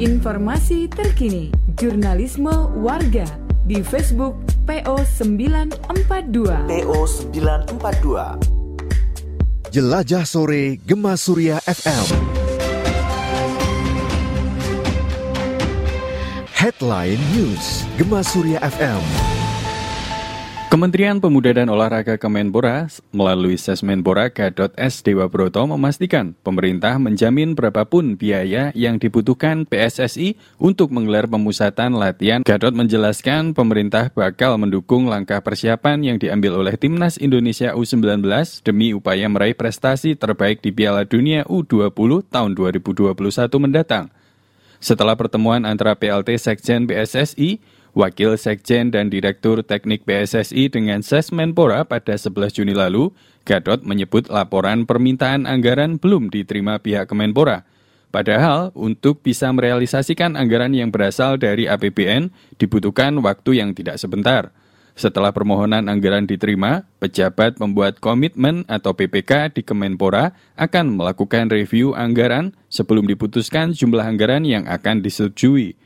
Informasi terkini, jurnalisme warga di Facebook PO 942. PO 942. Jelajah sore Gema Surya FM. Headline News Gema Surya FM. Kementerian Pemuda dan Olahraga Kemenpora melalui Sesmenpora Gadot S. Dewa Broto memastikan pemerintah menjamin berapapun biaya yang dibutuhkan PSSI untuk menggelar pemusatan latihan. Gadot menjelaskan pemerintah bakal mendukung langkah persiapan yang diambil oleh Timnas Indonesia U19 demi upaya meraih prestasi terbaik di Piala Dunia U20 tahun 2021 mendatang. Setelah pertemuan antara PLT Sekjen PSSI, Wakil Sekjen dan Direktur Teknik PSSI dengan Sesmenpora pada 11 Juni lalu, Gadot menyebut laporan permintaan anggaran belum diterima pihak Kemenpora. Padahal, untuk bisa merealisasikan anggaran yang berasal dari APBN dibutuhkan waktu yang tidak sebentar. Setelah permohonan anggaran diterima, pejabat membuat komitmen atau PPK di Kemenpora akan melakukan review anggaran sebelum diputuskan jumlah anggaran yang akan disetujui.